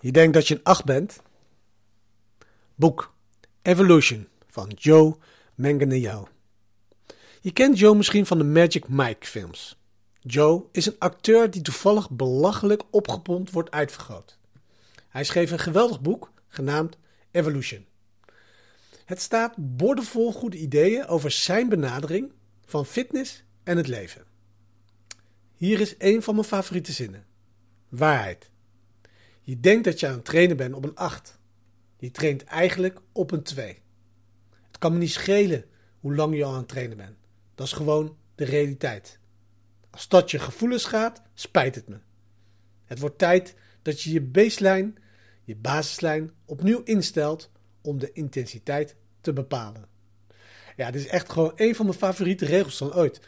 Je denkt dat je een 8 bent? Boek Evolution van Joe Manganiello. Je kent Joe misschien van de Magic Mike films. Joe is een acteur die toevallig belachelijk opgepompt wordt uitvergroot. Hij schreef een geweldig boek genaamd Evolution. Het staat boordevol goede ideeën over zijn benadering van fitness en het leven. Hier is een van mijn favoriete zinnen. Waarheid. Je denkt dat je aan het trainen bent op een 8. Je traint eigenlijk op een 2. Het kan me niet schelen hoe lang je al aan het trainen bent. Dat is gewoon de realiteit. Als dat je gevoelens gaat, spijt het me. Het wordt tijd dat je je baseline, je basislijn, opnieuw instelt om de intensiteit te bepalen. Ja, dit is echt gewoon een van mijn favoriete regels van ooit.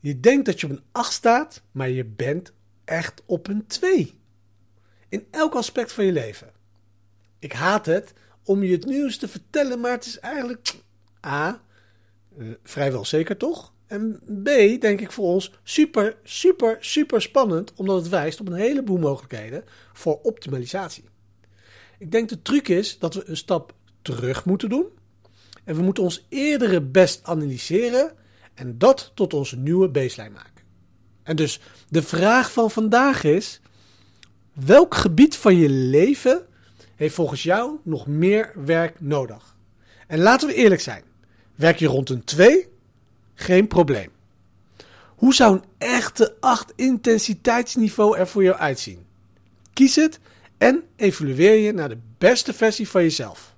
Je denkt dat je op een 8 staat, maar je bent echt op een 2. In elk aspect van je leven. Ik haat het om je het nieuws te vertellen, maar het is eigenlijk A. Eh, vrijwel zeker toch? En B, denk ik voor ons, super, super, super spannend, omdat het wijst op een heleboel mogelijkheden voor optimalisatie. Ik denk de truc is dat we een stap terug moeten doen. En we moeten ons eerdere best analyseren en dat tot onze nieuwe baseline maken. En dus de vraag van vandaag is: welk gebied van je leven heeft volgens jou nog meer werk nodig? En laten we eerlijk zijn: werk je rond een 2? Geen probleem. Hoe zou een echte 8 intensiteitsniveau er voor jou uitzien? Kies het en evalueer je naar de beste versie van jezelf.